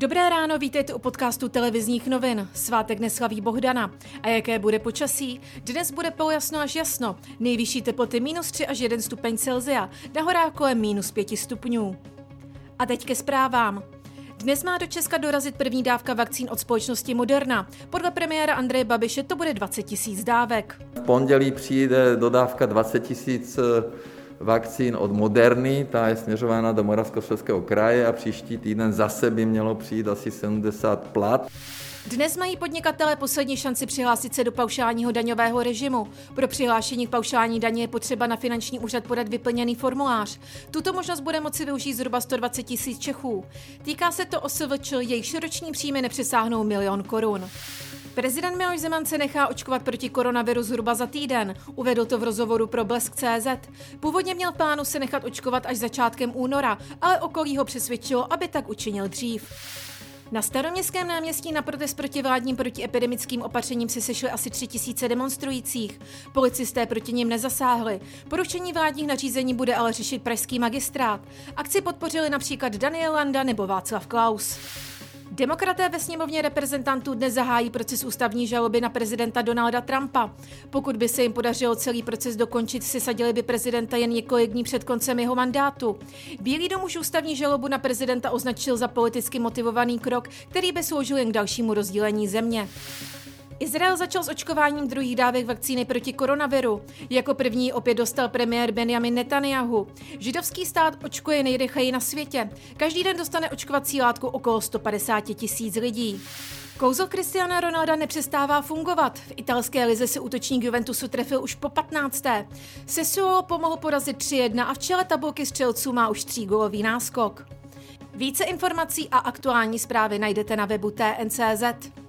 Dobré ráno, vítejte u podcastu televizních novin. Svátek neslaví Bohdana. A jaké bude počasí? Dnes bude polojasno až jasno. Nejvyšší teploty minus 3 až 1 stupeň Celzia, na horách kolem minus 5 stupňů. A teď ke zprávám. Dnes má do Česka dorazit první dávka vakcín od společnosti Moderna. Podle premiéra Andreje Babiše to bude 20 tisíc dávek. V pondělí přijde dodávka 20 tisíc vakcín od Moderny, ta je směřována do Moravskoslezského kraje a příští týden zase by mělo přijít asi 70 plat. Dnes mají podnikatelé poslední šanci přihlásit se do paušálního daňového režimu. Pro přihlášení k paušální daně je potřeba na finanční úřad podat vyplněný formulář. Tuto možnost bude moci využít zhruba 120 tisíc Čechů. Týká se to OSVČ, jejichž roční příjmy nepřesáhnou milion korun. Prezident Miloš Zeman se nechá očkovat proti koronaviru zhruba za týden. Uvedl to v rozhovoru pro Blesk.cz. Původně měl plánu se nechat očkovat až začátkem února, ale okolí ho přesvědčilo, aby tak učinil dřív. Na staroměstském náměstí na protest proti vládním protiepidemickým opatřením se sešly asi tři tisíce demonstrujících. Policisté proti nim nezasáhli. Porušení vládních nařízení bude ale řešit pražský magistrát. Akci podpořili například Daniel Landa nebo Václav Klaus. Demokraté ve sněmovně reprezentantů dnes zahájí proces ústavní žaloby na prezidenta Donalda Trumpa. Pokud by se jim podařilo celý proces dokončit, sadili by prezidenta jen několik dní před koncem jeho mandátu. Bílý dom už ústavní žalobu na prezidenta označil za politicky motivovaný krok, který by sloužil jen k dalšímu rozdílení země. Izrael začal s očkováním druhých dávek vakcíny proti koronaviru. Jako první opět dostal premiér Benjamin Netanyahu. Židovský stát očkuje nejrychleji na světě. Každý den dostane očkovací látku okolo 150 tisíc lidí. Kouzlo Cristiana Ronalda nepřestává fungovat. V italské lize se útočník Juventusu trefil už po 15. Sessuolo pomohl porazit 3-1 a v čele tabulky střelců má už třígolový náskok. Více informací a aktuální zprávy najdete na webu TNCZ.